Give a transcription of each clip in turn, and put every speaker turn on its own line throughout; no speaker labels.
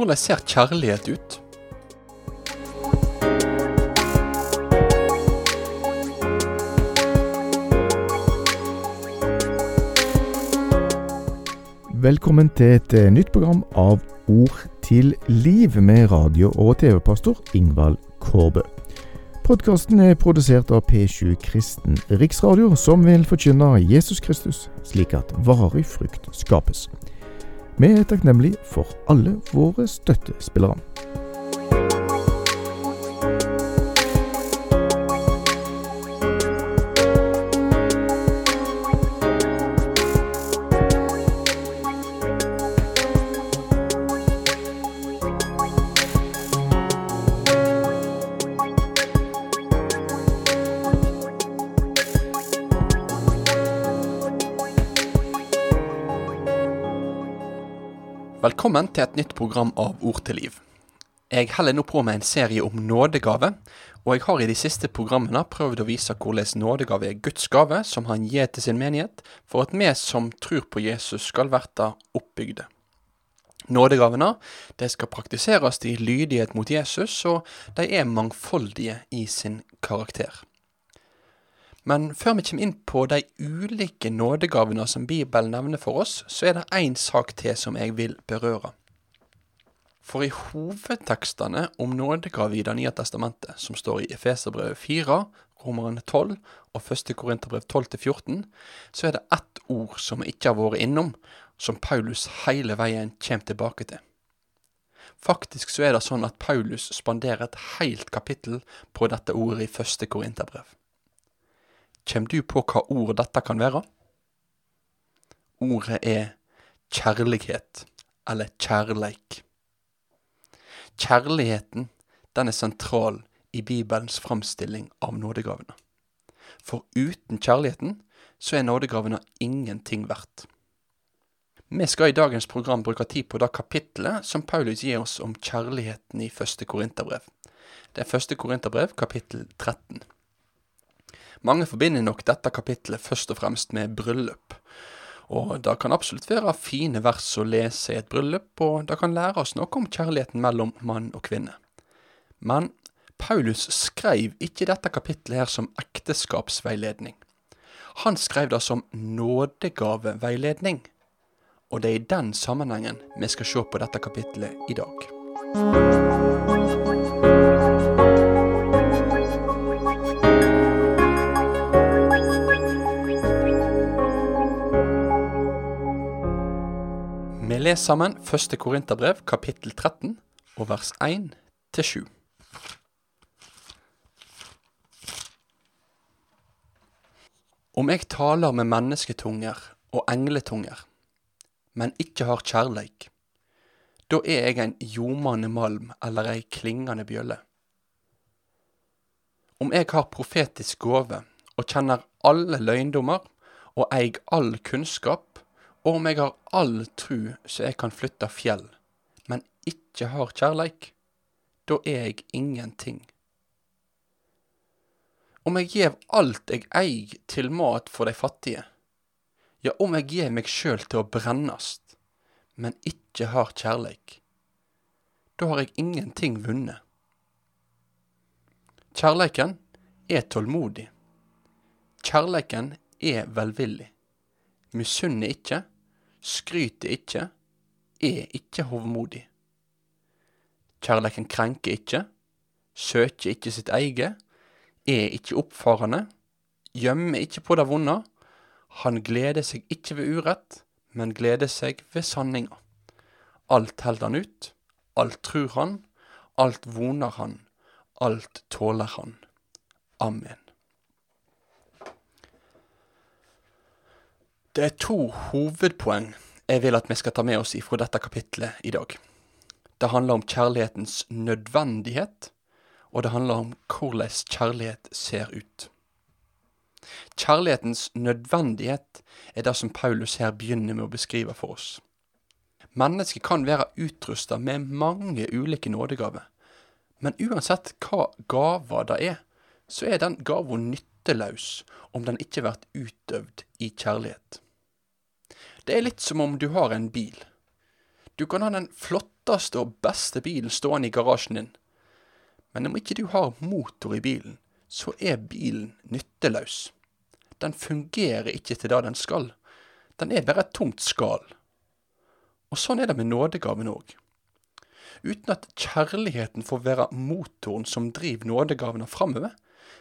Hvordan ser kjærlighet ut?
Velkommen til et eh, nytt program av Ord til liv med radio- og TV-pastor Ingvald Kårbø. Podkasten er produsert av P7 Kristen Riksradio, som vil forkynne Jesus Kristus, slik at varig frukt skapes. Vi er takknemlige for alle våre støttespillere.
Velkommen til et nytt program av Ord til liv. Jeg heller nå på med en serie om nådegave, og jeg har i de siste programmene prøvd å vise hvordan nådegave er Guds gave som han gir til sin menighet, for at vi som tror på Jesus skal verte oppbygde. Nådegavene de skal praktiseres i lydighet mot Jesus, og de er mangfoldige i sin karakter. Men før vi kommer inn på de ulike nådegavene som Bibelen nevner for oss, så er det én sak til som jeg vil berøre. For i hovedtekstene om nådegave i Det nye testamentet, som står i Efeserbrevet 4, Romerne 12 og 1. Korinterbrev 12-14, så er det ett ord som vi ikke har vært innom, som Paulus hele veien kommer tilbake til. Faktisk så er det sånn at Paulus spanderer et helt kapittel på dette ordet i 1. Korinterbrev. Kjem du på hva ord dette kan være? Ordet er kjærlighet, eller kjærleik. Kjærligheten, den er sentral i Bibelens framstilling av nådegavene. For uten kjærligheten så er nådegavene ingenting verdt. Vi skal i dagens program bruke tid på det kapittelet som Paulus gir oss om kjærligheten i første Korinterbrev. Det er første Korinterbrev, kapittel 13. Mange forbinder nok dette kapittelet først og fremst med bryllup. Og det kan absolutt være fine vers å lese i et bryllup, og det kan lære oss noe om kjærligheten mellom mann og kvinne. Men Paulus skrev ikke dette kapittelet her som ekteskapsveiledning. Han skrev det som nådegaveveiledning. Og det er i den sammenhengen vi skal se på dette kapittelet i dag. Leser sammen første Korinterbrev, kapittel 13, og vers 1 til 7. Om jeg taler med mennesketunger og engletunger, men ikke har kjærleik, da er jeg en ljomande malm eller ei klingende bjølle. Om jeg har profetisk gåve og kjenner alle løgndommer og eig all kunnskap, og om jeg har all tru så jeg kan flytte fjell, men ikke har kjærleik, da er jeg ingenting. Om jeg gjev alt jeg eig til mat for de fattige, ja, om jeg gjev meg sjøl til å brennast, men ikke har kjærleik, da har jeg ingenting vunnet. Kjærleiken er tålmodig. Kjærleiken er velvillig. Misunner ikke, skryter ikke, er ikke hovmodig. Kjærleiken krenker ikke, søker ikke sitt eget, er ikke oppfarende, gjemmer ikke på det vonde, han gleder seg ikke ved urett, men gleder seg ved sanninga. Alt held han ut, alt trur han, alt voner han, alt tåler han. Amen. Det er to hovedpoeng jeg vil at vi skal ta med oss ifra dette kapitlet i dag. Det handler om kjærlighetens nødvendighet, og det handler om hvordan kjærlighet ser ut. Kjærlighetens nødvendighet er det som Paulus her begynner med å beskrive for oss. Mennesket kan være utrusta med mange ulike nådegaver, men uansett hva gava det er, så er den gava nytteløs om den ikke blir utøvd i kjærlighet. Det er litt som om du har en bil. Du kan ha den flotteste og beste bilen stående i garasjen din, men om ikke du har motor i bilen, så er bilen nytteløs. Den fungerer ikke til det den skal. Den er bare et tomt skall. Og sånn er det med nådegaven òg. Uten at kjærligheten får være motoren som driver nådegavene framover,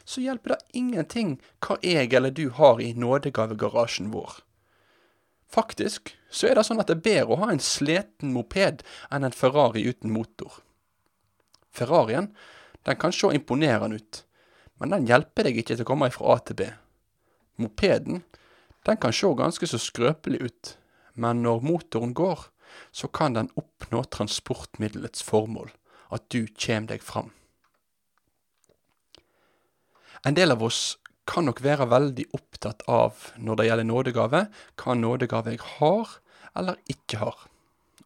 så hjelper det ingenting hva jeg eller du har i nådegavegarasjen vår. Faktisk så er det sånn at det er bedre å ha en sliten moped enn en Ferrari uten motor. Ferrarien den kan se imponerende ut, men den hjelper deg ikke til å komme fra A til B. Mopeden den kan se ganske så skrøpelig ut, men når motoren går, så kan den oppnå transportmiddelets formål, at du kjem deg fram. En del av oss kan nok være veldig opptatt av, når det gjelder nådegave, hva nådegave jeg har eller ikke har.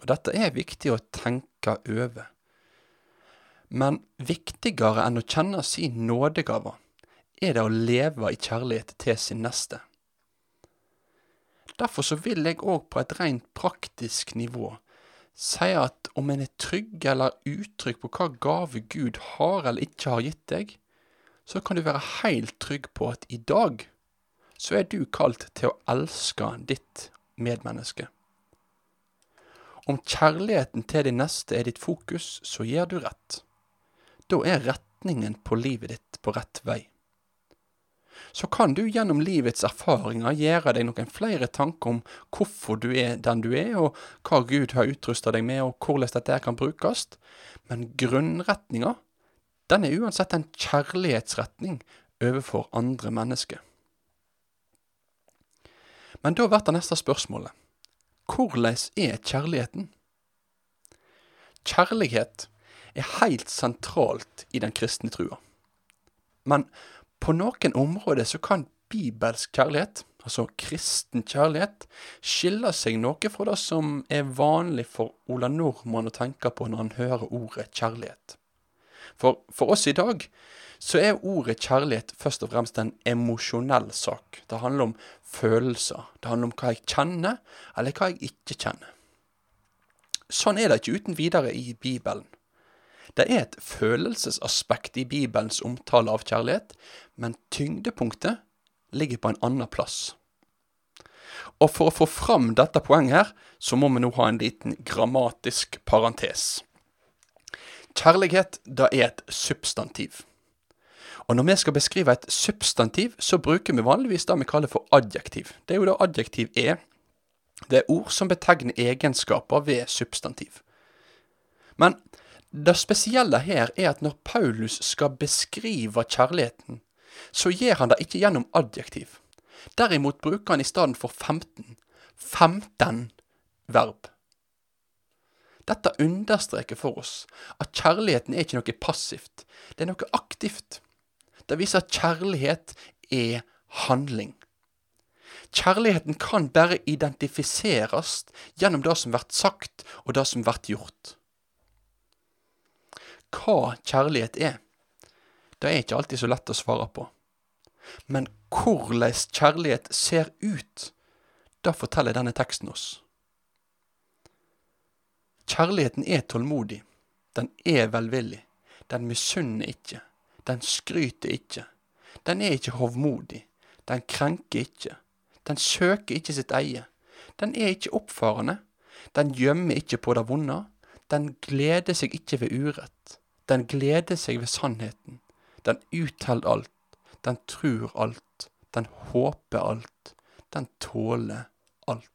Og dette er viktig å tenke over. Men viktigere enn å kjenne sin nådegave, er det å leve i kjærlighet til sin neste. Derfor så vil jeg òg på et rent praktisk nivå si at om en er trygg eller utrygg på hva gave Gud har eller ikke har gitt deg, så kan du være helt trygg på at i dag så er du kalt til å elske ditt medmenneske. Om kjærligheten til din neste er ditt fokus, så gjør du rett. Da er retningen på livet ditt på rett vei. Så kan du gjennom livets erfaringer gjøre deg noen flere tanker om hvorfor du er den du er, og hva Gud har utrusta deg med, og hvordan dette kan brukes, men grunnretninga den er uansett en kjærlighetsretning overfor andre mennesker. Men da blir det neste spørsmålet hvordan er kjærligheten? Kjærlighet er helt sentralt i den kristne trua. Men på noen områder så kan bibelsk kjærlighet, altså kristen kjærlighet, skille seg noe fra det som er vanlig for Ola Nordmann å tenke på når han hører ordet kjærlighet. For, for oss i dag så er ordet kjærlighet først og fremst en emosjonell sak. Det handler om følelser. Det handler om hva jeg kjenner, eller hva jeg ikke kjenner. Sånn er det ikke uten videre i Bibelen. Det er et følelsesaspekt i Bibelens omtale av kjærlighet, men tyngdepunktet ligger på en annen plass. Og for å få fram dette poenget her, så må vi nå ha en liten grammatisk parentes. Kjærlighet, det er et substantiv. Og når vi skal beskrive et substantiv, så bruker vi vanligvis det vi kaller for adjektiv. Det er jo det adjektiv er. Det er ord som betegner egenskaper ved substantiv. Men det spesielle her er at når Paulus skal beskrive kjærligheten, så gjør han det ikke gjennom adjektiv. Derimot bruker han i stedet for 15 15 verb. Dette understreker for oss at kjærligheten er ikke noe passivt, det er noe aktivt. Det viser at kjærlighet er handling. Kjærligheten kan bare identifiseres gjennom det som blir sagt, og det som blir gjort. Hva kjærlighet er, det er ikke alltid så lett å svare på. Men hvordan kjærlighet ser ut, det forteller denne teksten oss. Kjærligheten er tålmodig. Den er velvillig. Den misunner ikke. Den skryter ikke. Den er ikke hovmodig. Den krenker ikke. Den søker ikke sitt eie. Den er ikke oppfarende. Den gjemmer ikke på det vonde. Den gleder seg ikke ved urett. Den gleder seg ved sannheten. Den utteller alt. Den tror alt. Den håper alt. Den tåler alt.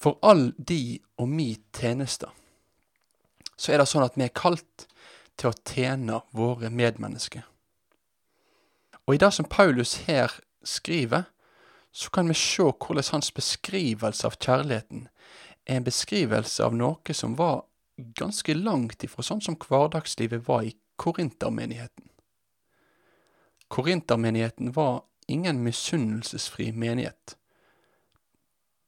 For all de og mi tjeneste, så er det sånn at vi er kalt til å tjene våre medmennesker. Og i det som Paulus her skriver, så kan vi se hvordan hans beskrivelse av kjærligheten er en beskrivelse av noe som var ganske langt ifra sånn som hverdagslivet var i korintermenigheten. Korintermenigheten var ingen misunnelsesfri menighet.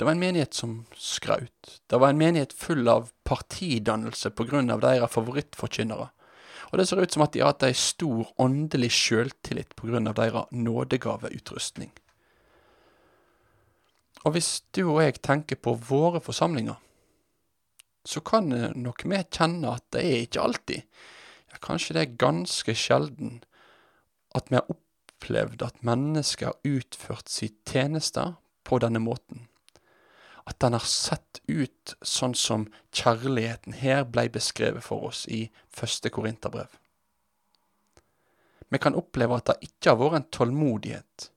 Det var en menighet som skraut. Det var en menighet full av partidannelse på grunn av deres favorittforkynnere. Og det ser ut som at de har hatt ei stor åndelig sjøltillit på grunn av deres nådegaveutrustning. Og hvis du og jeg tenker på våre forsamlinger, så kan nok vi kjenne at det er ikke alltid, ja, kanskje det er ganske sjelden, at vi har opplevd at mennesker har utført sitt tjeneste på denne måten. At den har sett ut sånn som kjærligheten her blei beskrevet for oss i første Korinterbrev. Vi kan oppleve at det ikke har vært en tålmodighet,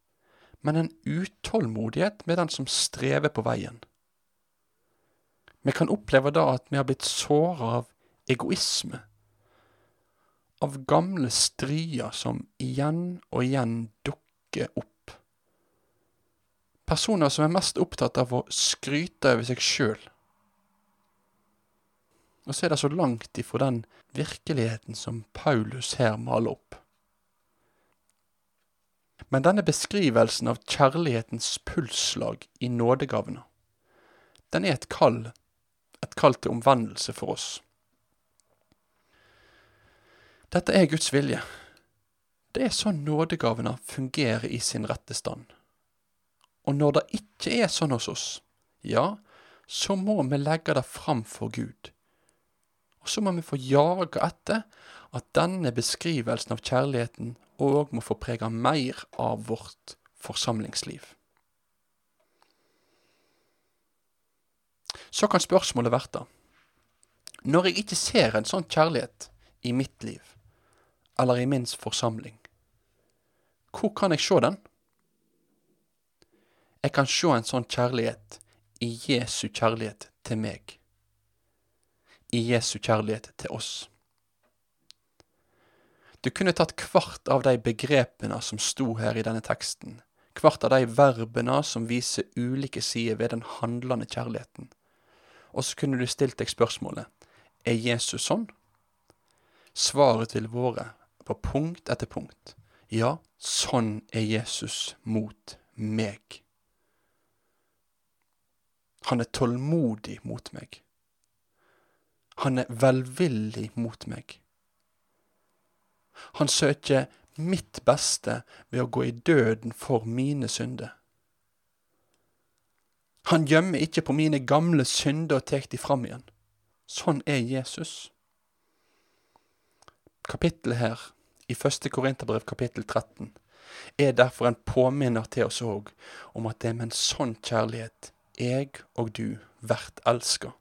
men en utålmodighet med den som strever på veien. Vi kan oppleve da at vi har blitt såra av egoisme, av gamle strier som igjen og igjen dukker opp. Personer som er mest opptatt av å skryte over seg sjøl. Og så er det så langt ifra den virkeligheten som Paulus her maler opp. Men denne beskrivelsen av kjærlighetens pulsslag i nådegavene, den er et kall, et kall til omvendelse for oss. Dette er Guds vilje. Det er sånn nådegavene fungerer i sin rette stand. Og når det ikke er sånn hos oss, ja, så må vi legge det fram for Gud. Og så må vi få jage etter at denne beskrivelsen av kjærligheten òg må få prege mer av vårt forsamlingsliv. Så kan spørsmålet verte Når jeg ikke ser en sånn kjærlighet i mitt liv, eller i min forsamling, hvor kan jeg se den? Jeg kan se en sånn kjærlighet i Jesu kjærlighet til meg. I Jesu kjærlighet til oss. Du kunne tatt hvert av de begrepene som sto her i denne teksten, hvert av de verbene som viser ulike sider ved den handlende kjærligheten, og så kunne du stilt deg spørsmålet er Jesus sånn? Svaret vil vært, på punkt etter punkt ja, sånn er Jesus mot meg. Han er tålmodig mot meg. Han er velvillig mot meg. Han søker mitt beste ved å gå i døden for mine synder. Han gjemmer ikke på mine gamle synder og tar de fram igjen. Sånn er Jesus. Kapittelet her, i første Korinterbrev kapittel 13, er derfor en påminner til oss òg om at det er med en sånn kjærlighet jeg og du vært elska.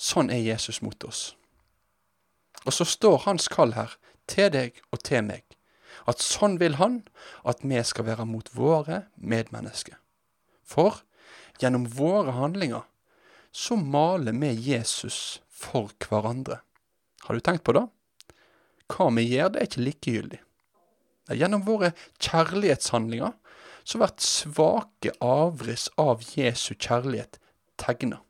Sånn er Jesus mot oss. Og så står hans kall her til deg og til meg, at sånn vil han at vi skal være mot våre medmennesker. For gjennom våre handlinger så maler vi Jesus for hverandre. Har du tenkt på det? Hva vi gjør, det er ikke likegyldig. Gjennom våre kjærlighetshandlinger så blir svake avriss av Jesu kjærlighet tegna.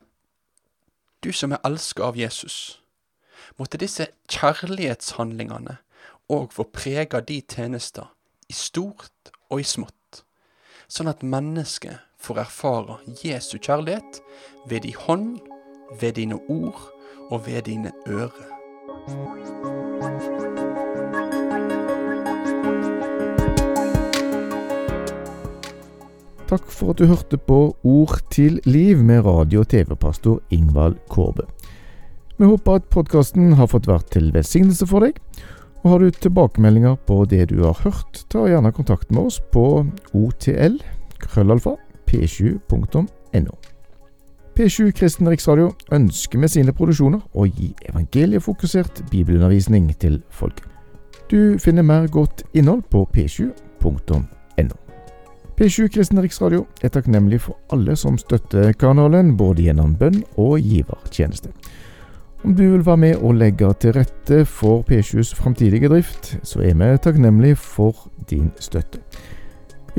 Du som er elska av Jesus, måtte disse kjærlighetshandlingene òg få prege de tjenester, i stort og i smått, sånn at mennesket får erfare Jesu kjærlighet ved din hånd, ved dine ord og ved dine ører.
Takk for at du hørte på Ord til liv med radio- og TV-pastor Ingvald Kårbe. Vi håper at podkasten har fått vært til velsignelse for deg. Og Har du tilbakemeldinger på det du har hørt, ta gjerne kontakt med oss på otl krøllalfa p7.no. P7 Kristen Riksradio ønsker med sine produksjoner å gi evangeliefokusert bibelundervisning til folket. Du finner mer godt innhold på p7.no. P7 Kristen Riksradio er takknemlig for alle som støtter kanalen, både gjennom bønn og givertjeneste. Om du vil være med og legge til rette for P7s framtidige drift, så er vi takknemlige for din støtte.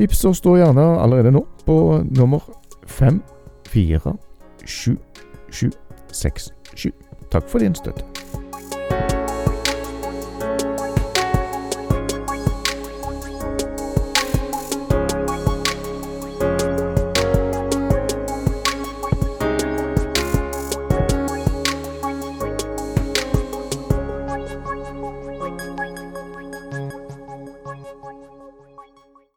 Vips oss da gjerne allerede nå på nummer 547767. Takk for din støtte.